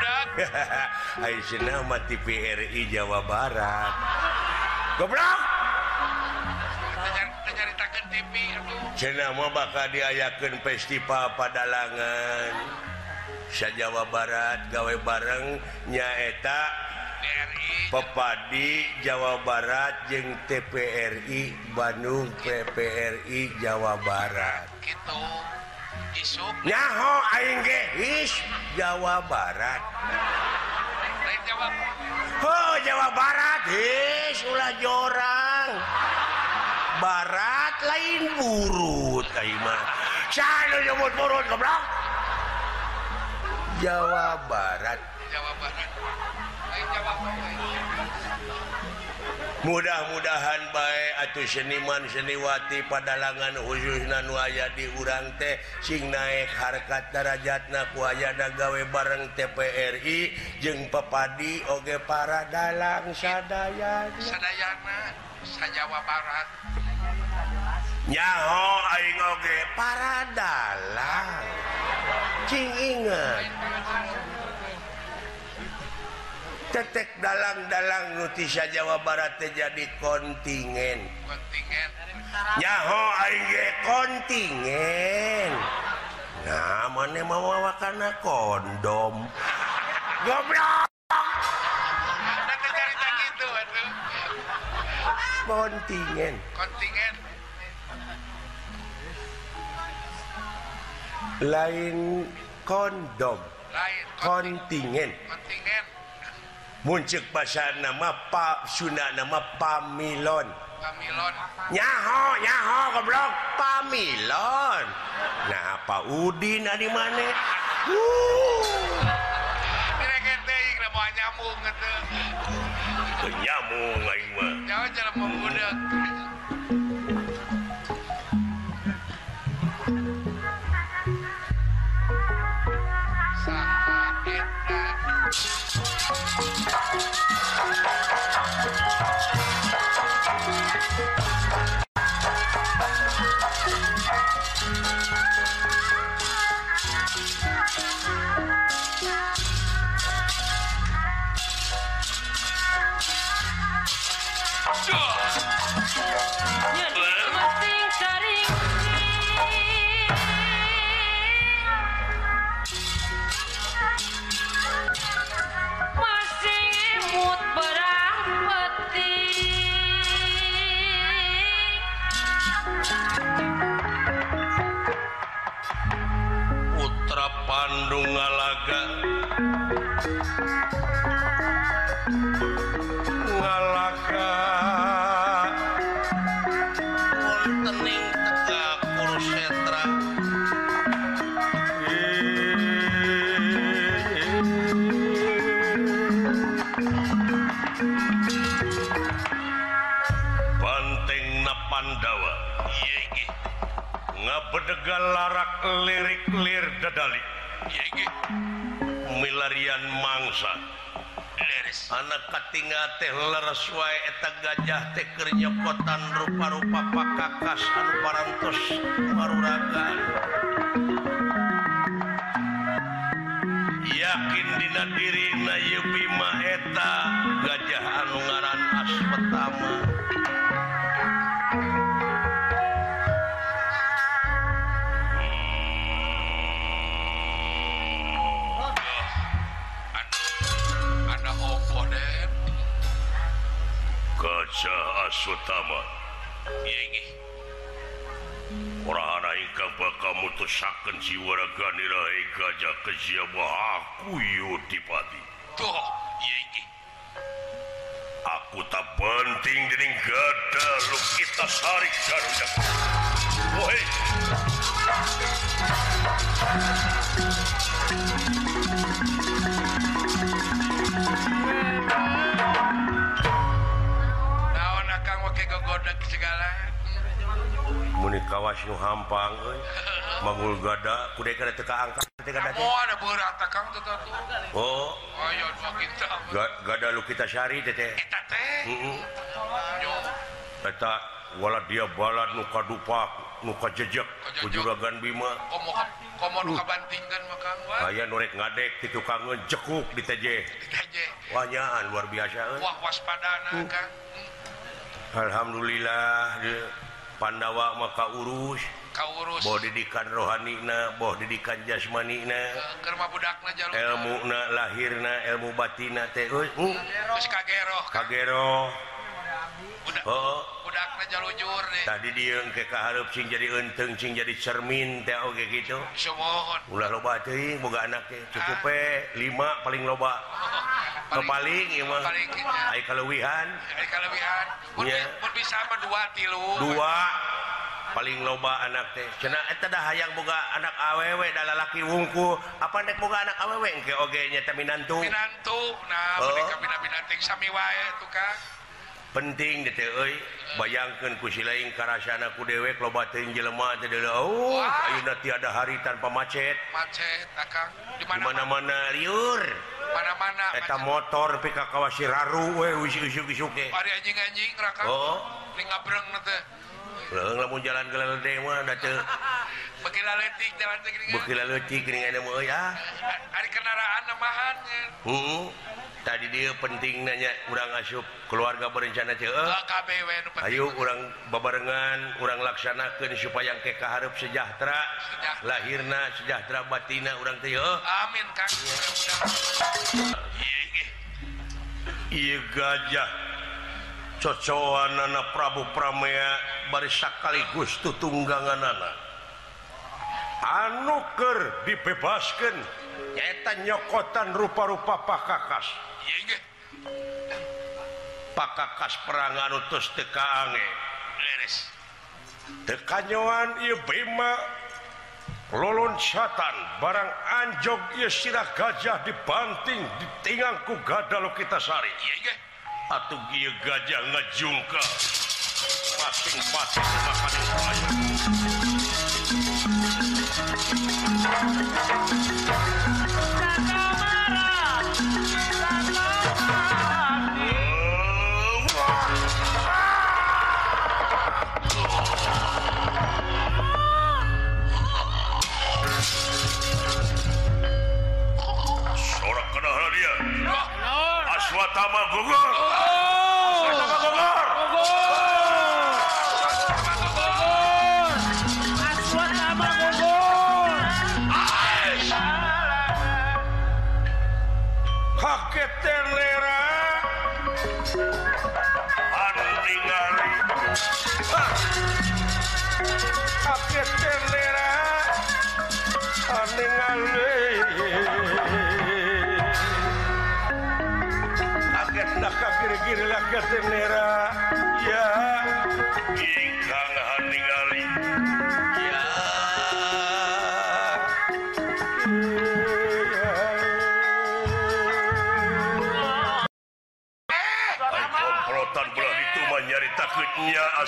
mati PRI Jawa Barat. Goblok bakal diayakan festival padalangan Sy Jawa Barat gawei bareng nyaeta pepadi Jawa Barat jeung TPRI Bandung PPRI Jawa Barat. Gitu. nyaho aing ge is Jawa Barat. Oh Jawa Barat. Sulah jorang. Barat lain burut Kaimah nyebut burut goblok. Jawa Barat. Jawa Barat. Lain Jawa Barat. mudah-mudahan baik atau seniman seniwati padalangan khusus nu aya di urang teh. Sing naik harkat darajatna kuaya dagawe bareng TPRI jeung pepadi oge para dalang sadaya sadayana sajawa barat. Nyaho aing oge para dalang. Cing ingat. Tetek dalang-dalang nutisa Jawa Barat teh jadi kontingen Kontingen. nyaho aing ge kontingen nah mana mau wakana kondom goblok gitu atuh. kontingen Kontingen. lain kondom Lain kontingen kontingen. muncul bahasa nama Pak Sunda nama pamilon. Nyaho nyaho goblok. Pamilon. Nah apa Udin di mana? Uh. nyamung nyamung aing mah. Nyamung jalan pemuda. galarak lirik lir dadali milarian mangsa. Anak katinga teh leres wae eta gajah teh keur nyokotan rupa-rupa pakakas anu parantos maruragan. Yakin dina dirina yepi eta gajah anu ngaran aswatama Sutama. Warga siwaraganrai gajah kesiapakuyutipati aku tak penting dening gada lu kita sarik garuda. Oh, Woi ngawas hampang mangul gada kude kada teka angkat teka dadi oh. Gada lu kita syari teh teh. Eta wala dia balad nu kadupak nu kajejek. Kujuragan bima. Komo nu kabantingkeun makan aya nu rek ngadek ti tukang jekuk di TJ wanyaan luar biasa wah waspadana mm. Kang. alhamdulillah Pandawa maka urus urus boh didikan rohanina boh didikan jasmanina. Ilmu lahirna ilmu batina teh uh, uh. kagero kagero oh. budakjur eh. tadi dia ke keharp sing jadi enteng sing jadi cermin teh oge gitu. Ulah loba teuing boga anak teh. Cukup eh, lima paling loba. Oh, paling imah ai kalewihan. Ai kalewihan. Mun bisa mah dua tilu. Dua paling loba anak teh. Cenah eh, eta dah hayang boga anak awewe da lalaki wungku. Apa nek boga anak awewe engke oge nya teh minantu? Minantu. Nah oh. mereka minanting sami wae tukang penting teh euy bayangkeun ku si lain karasana ku dewek loba teuing jelema teh deuleu oh ayeuna tiada hari tanpa macet Macet, Kang. Di di mana-mana. liur Mana-mana. eta macet. motor pika kawasi raru we usik-usik ge Ari anjing-anjing Raka. oh lamun jalan ke dewa uh, tadi dia penting nanya kurang asup keluarga berencana ce eh. Ayo kurang bebarengan kurang laksanakeun supaya yang keka harap sejahtera. Lahirna sejahtera batina orang Tio Amin gajah. cocoan nana Prabu Pramea bari sakaligus tuh tunggangan anak anuker dibebaskan nyokotan rupa-rupa pakakas. Pakakas perangan utus tekaange tekanyoan ieu bima lolon satan barang anjog ieu sirah gajah dibanting ditingangku gadalo kita sari. Ieu Atuh gajah ngejungka masing-masing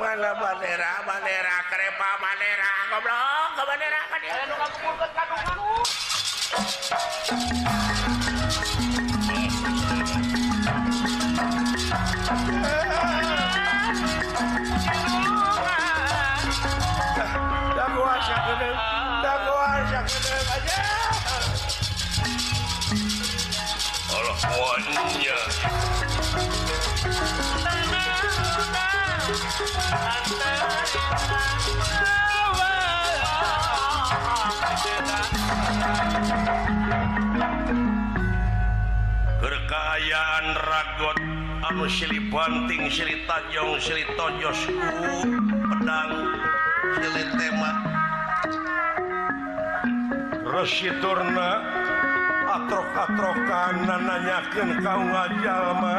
mana bandera bandera kerepa bandera goblok ke bandera kan dia kandungan kandungan kekayaan ragot anu Sili Banting Sili Tajong Sili Tojosku pedang Sili Tema Resi Turna atrok-atrokan nananyakin kau ngajalma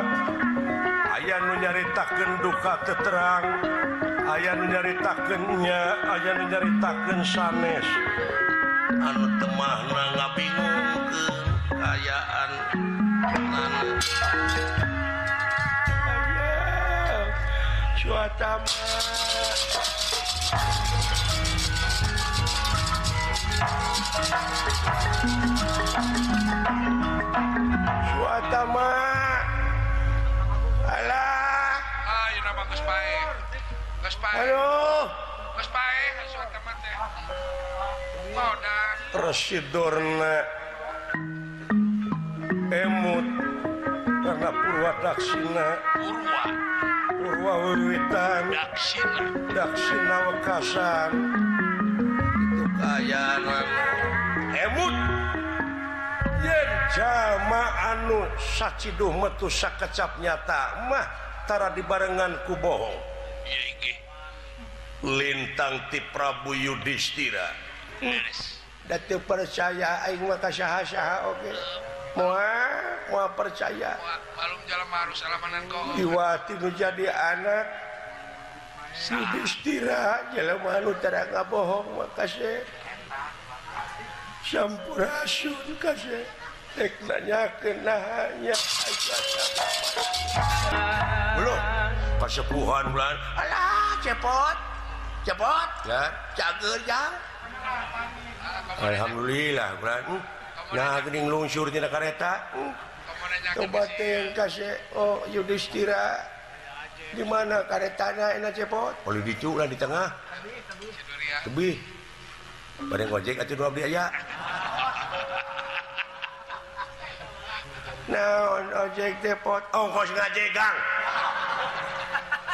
aya nu nyaritakan duka terang. Aya nyaritakannya aya nyaritakan sanes. Anu temah nga bingung kekayaan cuaca cuaca mah. Residorna emut. Karena Purwa Daksina. Purwa? Purwa Wiwitan Daksina? Daksina Wekasan. Itu kayanan emut. Yen jama anu saciduh metu sakecap nyata mah tara dibarengan ku bohong. Lintang ti Prabu Yudhistira. Das teu percaya aing mah kasaha-saha oge. Moal, moal percaya. Moal baeun jelema harus alamanan geuh. Iwah ti jadi anak Yudhistira, jelema anu tara ngabohong mah kasep. Sampurasun kasep. Tek nanyakeun naha belum persepuhan bulan Alah cepot cepot ya cager jang Alhamdulillah bulan nah gening lungsur tina kareta coba teh kasih oh Yudhistira di mana karetana enak cepot boleh diculah di tengah lebih pada ngojek atau dua beli aya Nah, ojek depot, ongkos ngajegang.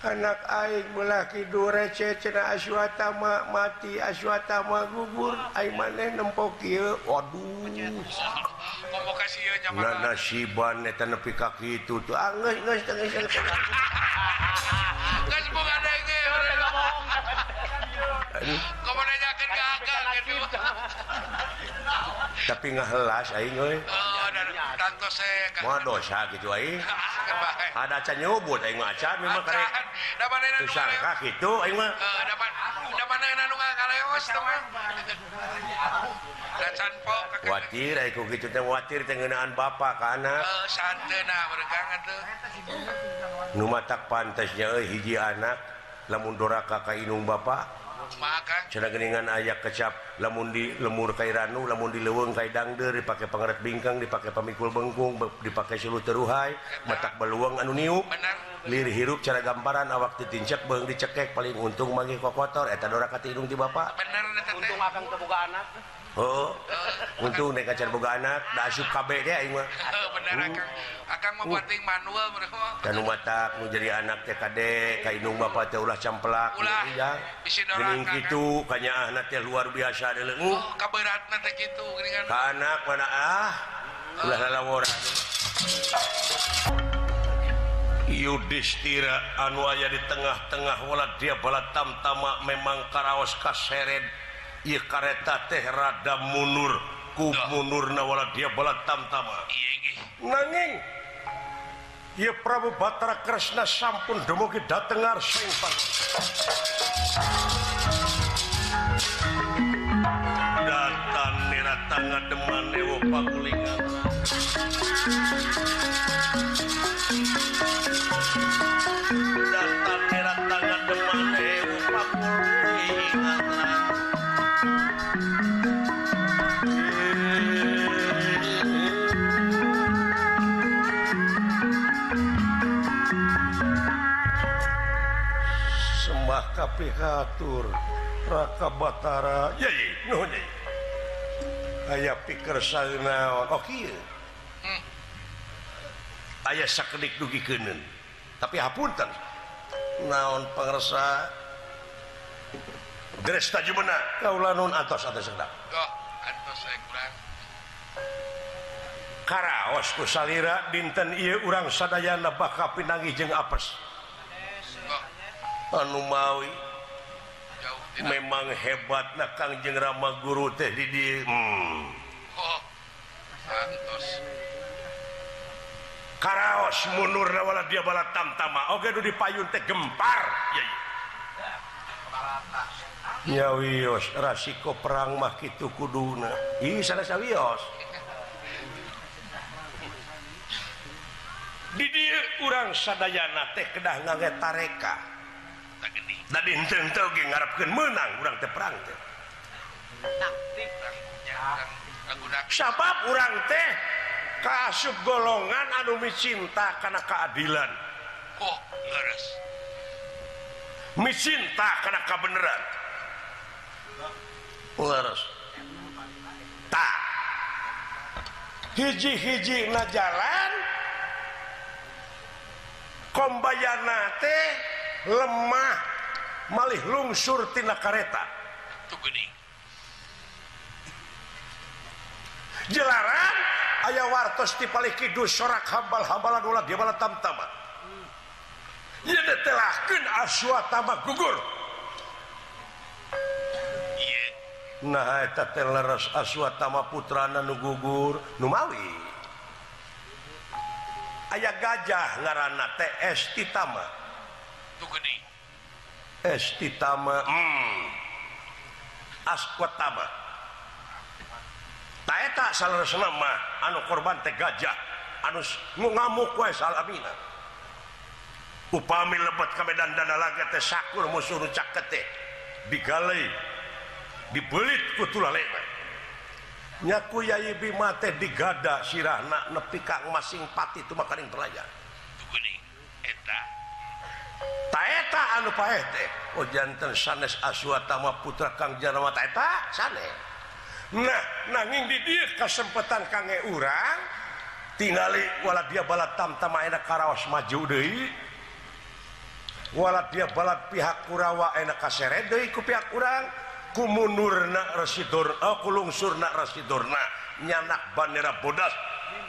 anak aing melaki dure cecena aswata ma mati aswata gugur aing maneh nempok kieu waduh. Provokasi ieu nyaman nana siban eta nepi ka kitu tuh. Ah, Angeus geus teu geus geus mun ada ieu urang ngomong kumaha nanyakeun ka akal tapi ngahelas aing euy. Oh. Waduh, gitu ai. Ada nyebut aing mah acan memang kare. Da mana nu sangka kitu aing mah. Da mana da mana nu ngakaleos teh mah. Da can pok ka. Khawatir aing ku kitu teh khawatir teh ngeunaan bapa ka anak. Heuh, santeuna bergang atuh. Nu matak pantesnya euy hiji anak lamun doraka ka inung bapa. cedaingan ayah kecap lamun di lemur Kairanu lamun di leweng Kaidangder dipakai pengeret bingkang dipakai pemikul Bengkung dipakai silu teruhai matak beluang anu niu. Lir hirup cara gambaran awak ditincek beng dicekek paling untung mangi kok kotor eta dora kata hidung di bapak? Bener untung akan kebuka anak. Oh untuk naik kacar da dasyuk KB deh aing mah. Bener hmm. mah penting manual mereka. Dan matak nu jadi anak TKD ka indung bapa teh ulah campelak Ulah. Geuning kitu kanya anak teh luar biasa deuleu Oh kaberatna teh kitu geuningan. Ka anak mana ah ulah lalaworan Yudhistira anu aya di tengah-tengah wala dia balat tamtama memang karaos kaseret kareta Tehrada munur. Ku munur nawala dia bala tamtama. Nanging Ieu Prabu Batara Krishna sampun dumugi datengar sing Datan nirata ngademan dewa pakulingan. pihatur raka Batara aya pikir kieu aya dugi kenen tapi hapunten naon pengersa Dresta jumena kaula nun atos atas sedap. Kok atos saya kurang. Karaos ku salira dinten ieu urang sadayana bakal pinangi jeung apes. anu anumawi memang hebat nakang jeng Rama guru teh did hmm. oh, Karaos munurwala dia bala tamtama. Oke okay, dipayun teh gempar. Nyawios rasiko perang mah itu kuduna Ih sana wios di dieu kurang sadayana teh kedah ngaget tareka ngarapkan menang kurang terperang teh. Sabab orang teh kaasup golongan anumi cinta karena keadilan. Kok misinta karena kebenaran. Leres. Tak. Hiji-hiji na jalan kombayana teh lemah. malih lungsurtina kareta. Jelaran aya wartos dipalik Kidul sorak hambal-hambalan ulat di bala tamtama. Ieu ditelahkan aswa gugur. Gugur nah eta teh aswa tama putrana nu gugur numawi aya gajah ngaranna TS titama tuh gede Estitama asquataba taeta saleresna mah ah, anu korban teh gajah ah, anu ngamuk wae salamina upami lebat ka medan dana laga teh sakur musuh rucak kete digalai dibelit ku tulalema nyaku yai bima teh digada sirahna nepi ka masing pati tu makaring pelajar taeta anu paete. Oh, Janten sanes aswa mah putra kang jarwa taeta sanes nah nanging di dia kesempatan kange urang tingali wala dia balat tam tama enak karawas maju deui. Wala dia balat pihak kurawa enak kaseret deui ku pihak urang kumunurna rasidor oh, kulungsurna rasidorna nyanak bandera bodas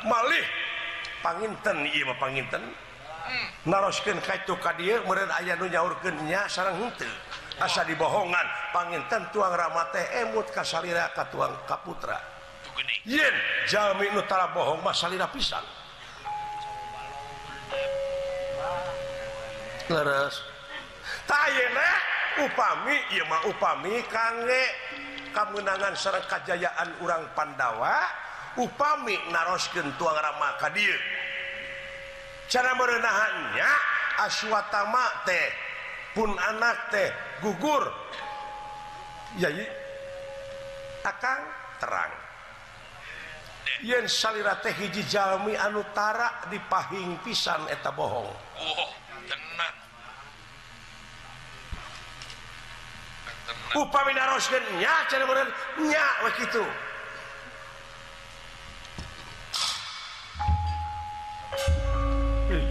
malih. Panginten ieu panginten. narosken kaitu ka dia me aya nu nyaurkennya sarang henteu. Asa dibohongan panginten tuang ramate emut kasarira ka tuang kaputra yen jalmi nutara bohong mah salira pisan. Leres. Tayena upami ieu mah upami kangge kemenangan sareng kajayaan urang Pandawa upami naroskeun tuang rama ka dieu cara merenahannya aswatama teh pun anak teh gugur. Yai akan terang. Yen salira teh hiji jalmi anu tara dipahing pisan eta bohong. Oh, upami naroskeun nya cenah begitu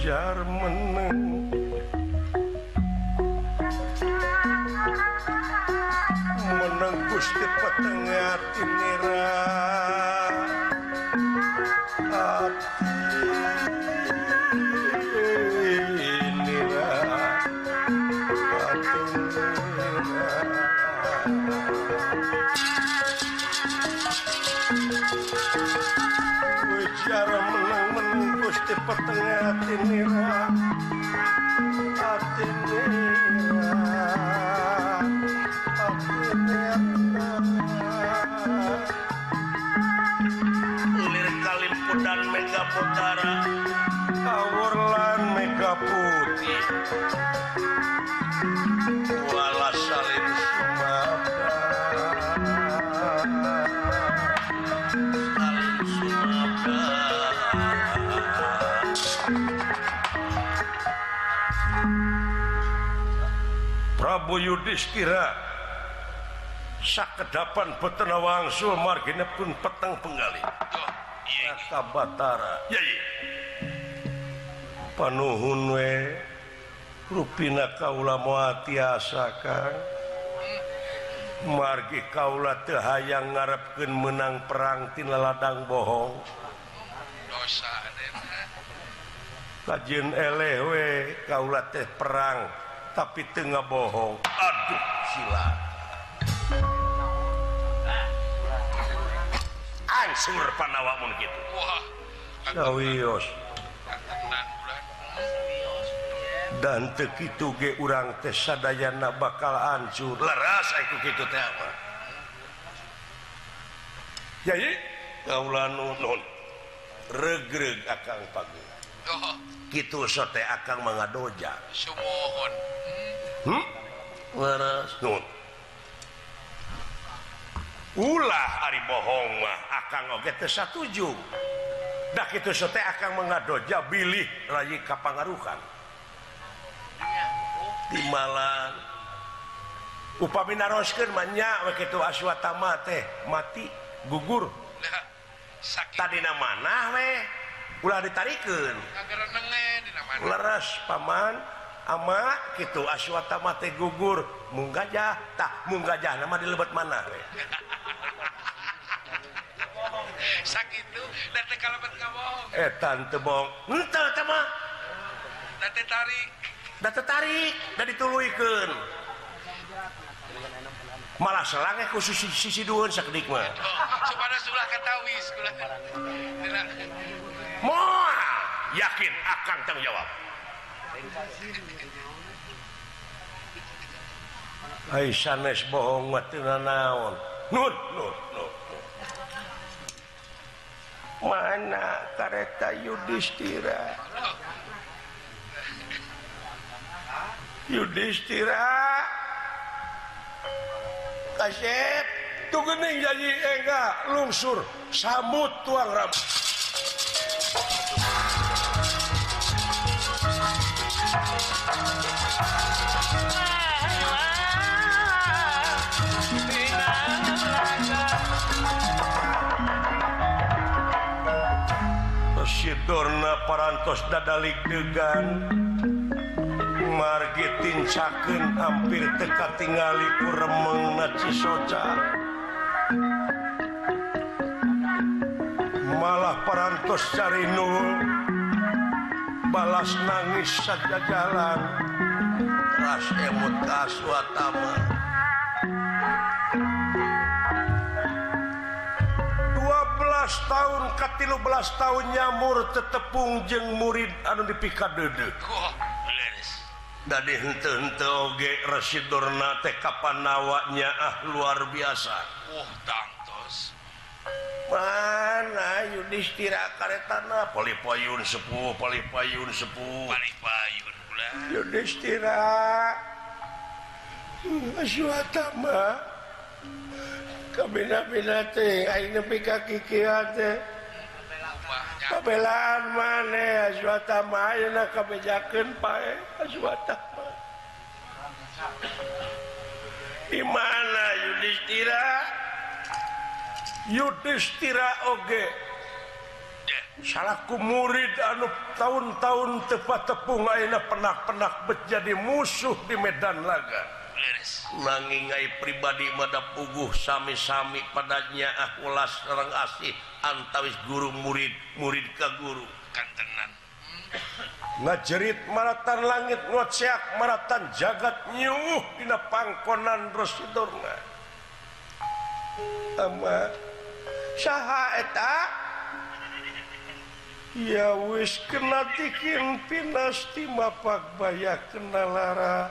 jar meneng menenggus di petengah timira peteng atine ra atine ra atine ulir kalimpu mega putara awur mega putih Prabu Yudhistira sakedapan petena wangsul margin pun petang penggali oh, Batara. We ruina kaula muaasaka hmm. margi kaula tehaang ngarepken menang perangtina ladang bohong. Kajjin elew kaula teh perang. tapi tengah bohong. Aduh sila ansur panawamun gitu Dawios dan tekitu ge urang teh sadayana bakal hancur. Leras aku gitu teh apa? Jadi kaulan nun regreg akang pagi. Oh. gitu sote akan mengadoja hmm? hmm? ulah Ari bohong mah akan satuju. nah itu sote akan mengadoja bilih lagi kapangaruhan malam upami naroskeun manya begitu aswatama teh mati gugur. Tadi mana weh ulah ditarikan leres Paman ama gitu. Aswata mate gugur. Mung gajah tak mung gajah nama di lebat mana sakit eh tante bong entah sama Date tarik. Date tarik. Dan dituluikan. Malah selangnya khusus sisi, sisi duun sakit mah. Oh, Kepada sulah ketahui sekolah Moa yakin akan tanggung jawab. Hai sanes bohong watina naon. Nut nut nut. Mana kareta Yudhistira? Yudhistira. Kasep, tuh gening jadi enggak lungsur samut tuang rabu. Durna parantos dadalik degan. Margintincaken hampir teka tinggali kuremeng nacisoca malah parantos cari nul balas nangis saja jalan ras emut aswatama. ke 13 tahun nyamur tetepung jeng murid anu dipikat duduk teh kapan panawanya ah luar biasa. Uh, mana Yudhistira karetana Polipayun sepuh Polipayun sepuh. Yudhistira kabina-bina nepi kaki kabelaan maneh Azwata main kabejakeun pae aswata di mana Yudhistira? Yudhistira oge. Salahku murid anu tahun-tahun tepat tepung aina pernah-penak menjadi musuh di Medan Laga. nangingai pribadi mada puguh sami-sami padanya ah ulas serrang asih antawis guru murid murid ke guru. Kantenan. Ngajerit Maratan langit ngoceak Maratan jagat nyuh dina pangkonan Rasidurna ama saha eta? Ya wis kena tikin pinas ti mapak bayak kena lara.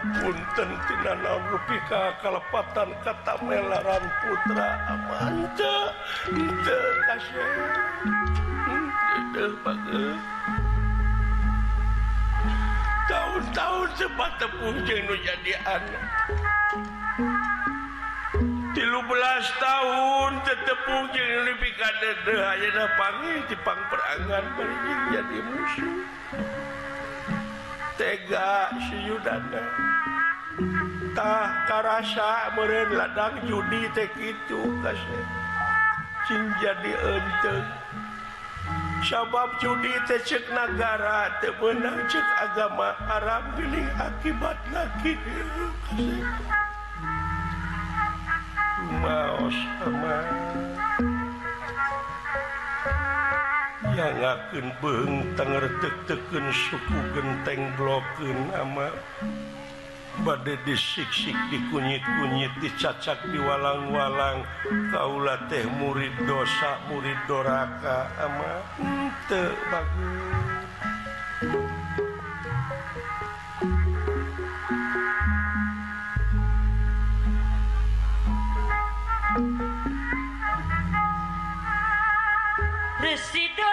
punten Rupi kalepatan kata melaran putra amanca tahun-tahun cepat tepung jenuh jadi anak. 13 tahun tetepung jenuh lebih kadede hanya panggil dipang perangan berijin jadi musuh. Tega si Yudana cinta karasa meren ladang judi teh gitu kasih. Cing jadi enteng. Sabab judi teh cek negara teh cek agama haram gini akibat lagi mau sama yang beng Tenger teken suku genteng bloken ama. badai disik-sik dikunyit-kunyit dicacak di walang-walang Kaula teh murid dosa murid doraka ama teu bagus. Residu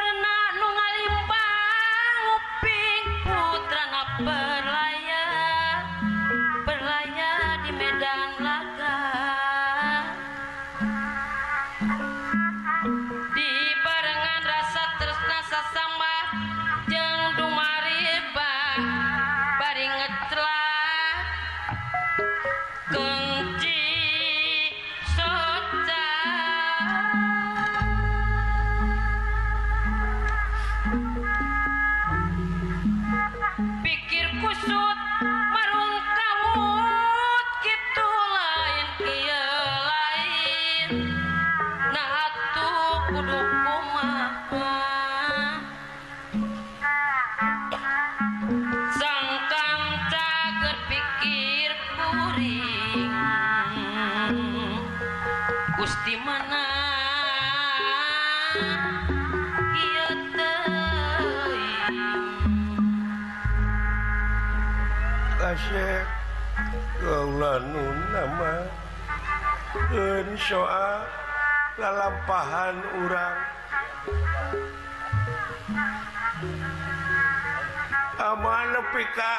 pika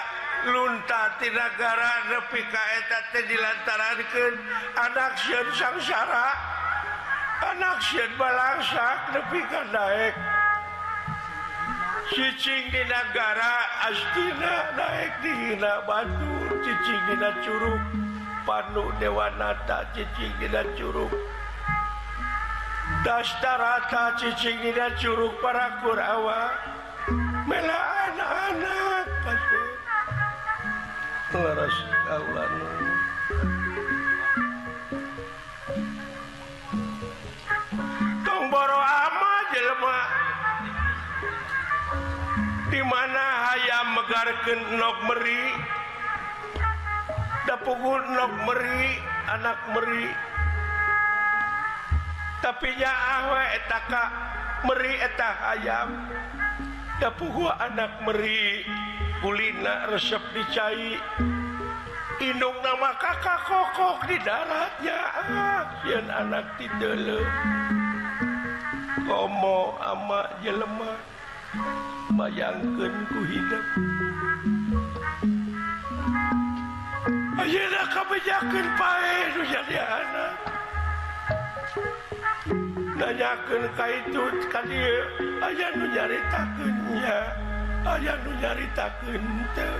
luntattinagara nepikaeta dilantarankan anakun sangsara anakun balangsak nepika naik cicing di negara astina naik dihina Bandul cicing Dina Curug. Pandu Dewanata cicing Dina Curug. dastarata dan Curug para Kurawa mela anak-anak laras kaulan tong boro ama jelema di mana hayam megarkeun nok meri. Da pukul nok meri anak meri. tapinya meri eta ayam da gua anak meri kulina resep dicai. Indung nama kakak kokok di daratnya ah, kian anak tidele komo ama jelema bayangkan ku hidup Ayeuna kabejakeun pae nu jadi anak. nanyaken ka itu dieu aya nujari nya aya nujari teu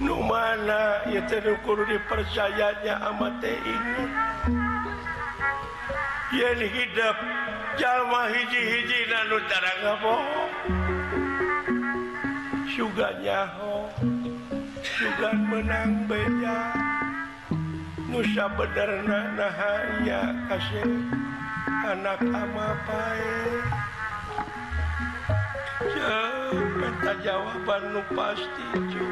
Nu mana ia terukur dipercayanya amat ingat. Yang hidup jalma hiji-hiji nanu cara ngabohong juga nyaho juga menang beja Nusa bener nahaya kasih. anak amapaeta jawaban nu pasti cu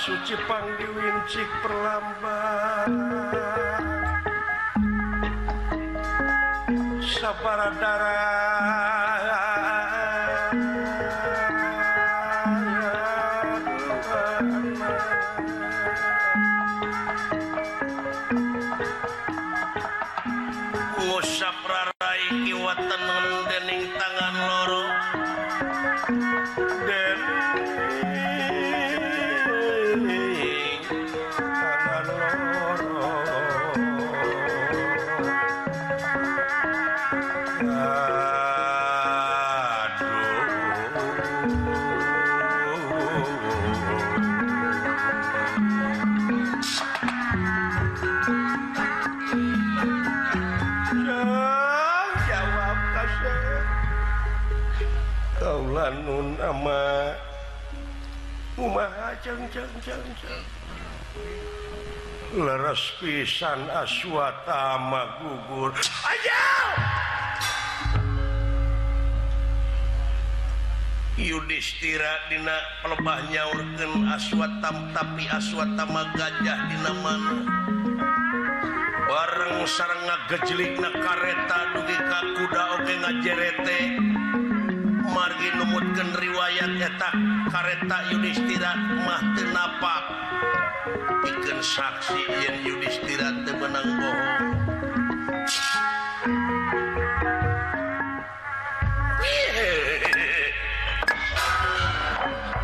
Sucipang diwincik perlambat. Sabar darah leres pisan aswatama gugur Yudhistira dina pelebah nyaurkeun aswatam tapi aswatama gajah dina mana? Bareng sareng ngagejlikna kareta dugi ka kuda oge ngajerete. margi numutkan riwayat eta kareta Yudhistira mah napak. Bikin saksi yang Yudhistira teu menang bohong.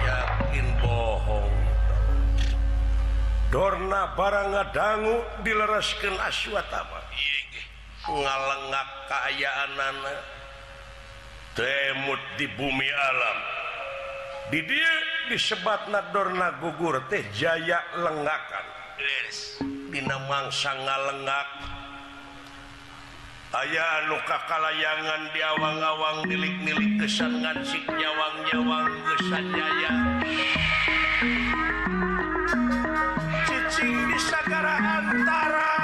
Yakin bohong. Dorna barang ngadangu dileraskan aswatama. Ngalengak kaayaan anak temut di bumi alam. Did disebat Nadorna gugur teh Jaya lengakan. Yes. Dimangsa ngalengak. Ayaah lukakalayangan di awang-awang milik-milik kesan sik nyawang-nyawang kesanjaya cicing di sagara antara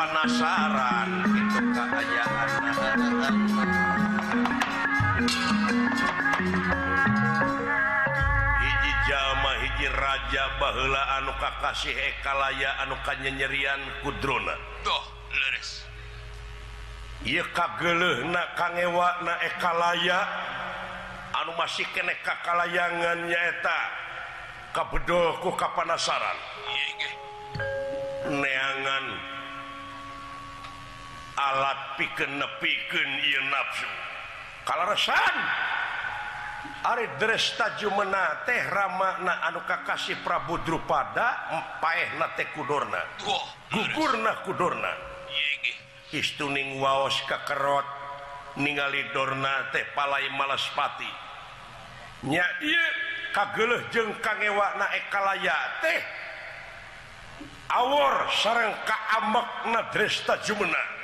pemanasaran itu keayaan hiji jama hiji raja baheula anu kakasih ekalaya anu kanyenyerian kudrona tuh leres. Iya kageleh na kangewa na ekalaya anu masih kene kakalayangan nyaeta kabedol ku kapanasaran iya alat piken nepiken nafsu kalau resan Arijumenna teh Ramakna anu Kakasih Prabu Drupada empaeh nate kudorna gugurna kudorna istuning waos kakerot ningali Dorna teh palai malaspati. Nya kageleh jeng kangewakna ekalaya teh. Awor sarang kaambekna Dresta Jumena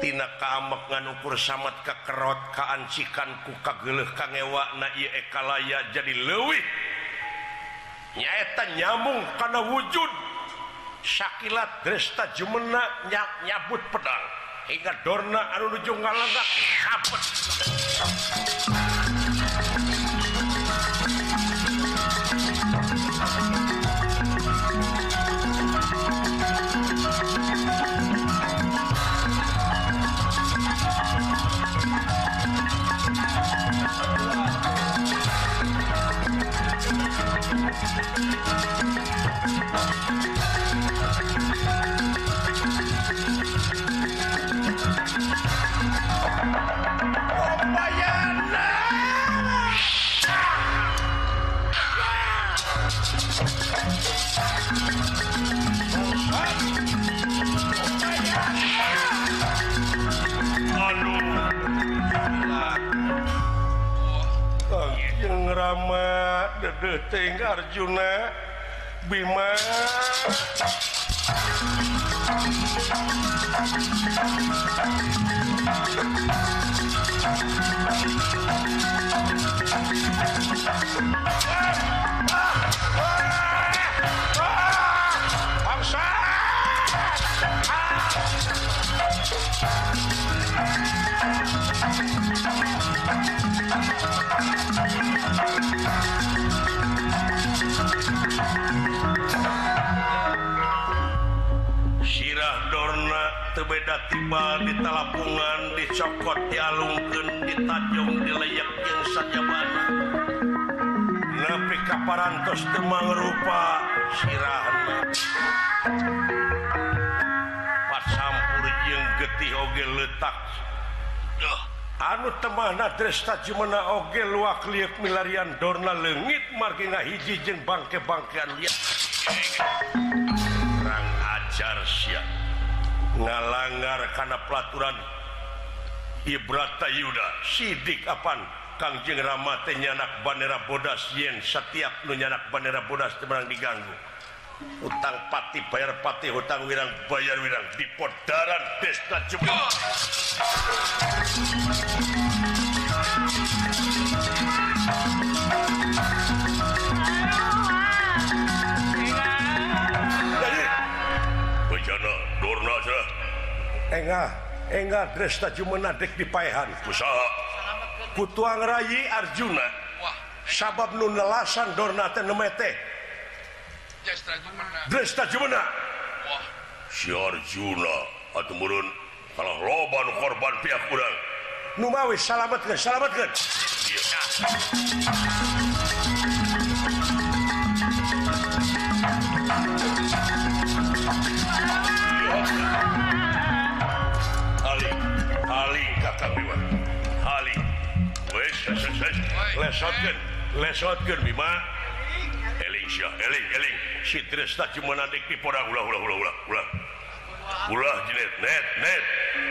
Tina kamak nganukur samat kakerot kaancikan ku kageleh kangewa na ieu ekalaya jadi leuwih. Nyaeta nyambung kana wujud. Sakilat dresta jumena nyak nyabut pedang. Hingga dorna anu nuju ngalangak kapet Rama Dedeteng Arjuna Bima Thank you. beda tiba di talapungan dicokot dialungkan ditajung dilayak yang saja mana nepi kaparantos demang rupa sirahna pas sampur yang getih oge letak. Anu temana dresta jumena oge luak liuk milarian dorna lengit margina hiji jeung bangke-bangkean liat kurang ajar siap ngalanggar karena pelaturan. Ibrata Yuda sidik apan Kangjeng Rama tenyanak bandera Bodas yen setiap nunyanak bandera Bodas temerang diganggu. Utang pati bayar pati hutang wirang bayar wirang. Di podaran desta jemur Engah enggak Dresta Jumenadek dipahan kutuang Rayi Arjuna. Sabab nunelasan Dorna Tenemete Dresta Jumena. Si Arjuna atau murun kalau loban korban pihak kurang Numawi selamatkan salametkeun yeah.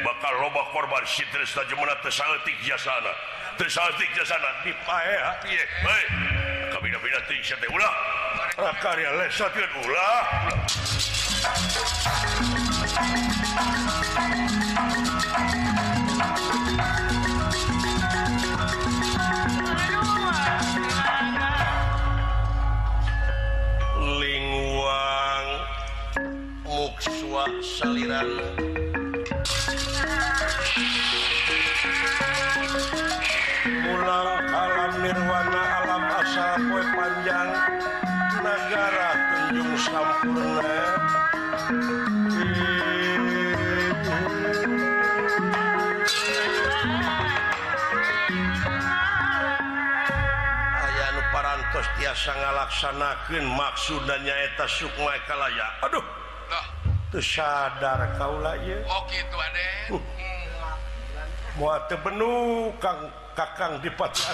bakal roba korban sitik jasana tertik jasana di karya lesat ulah ulah tiasa ngalaksanakan maksud dan nyaeta Sukma kalaya. Aduh. Sadar kau oh, uh. kang kakang dipat nah,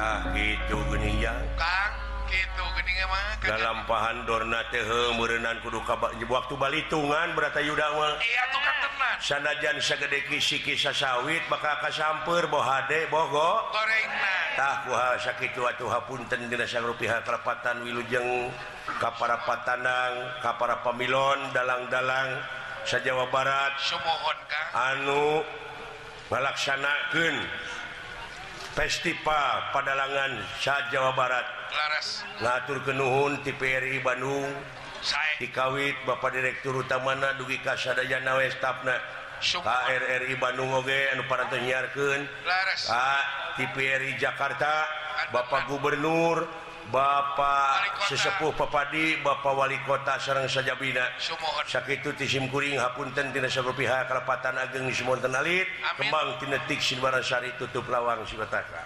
ah, gitu geni yang dalam pahan Dorna Dornatean kudu waktu balitungan berata Yudawa sanajan sagede kisi kisah sawit maka akan samper bohade Bogotah sakit Punten Genang rupiah Kerapatan Wilujeng Kaparapatanang Kapara Pamilon dalang-dalang sa Jawa Barat. Anu melaksanakan festival padalangan Sa Jawa Barat. ngatur kenuhun TPRI Bandung. Saya dikawit Bapak Direktur Utamana dugi Kasadajana Westapna KRRI Bandung Oge anu para tenyiarkan TPRI Jakarta Bapak Gubernur Bapak sesepuh Papadi Bapak Wali Kota Serang Sajabina. Sakit tisimkuring Hapunten Dinasa pihak Kalepatan Ageng Sumonten Alit Kembang Tinetik Sinbarasari Tutup Lawang Sibataka.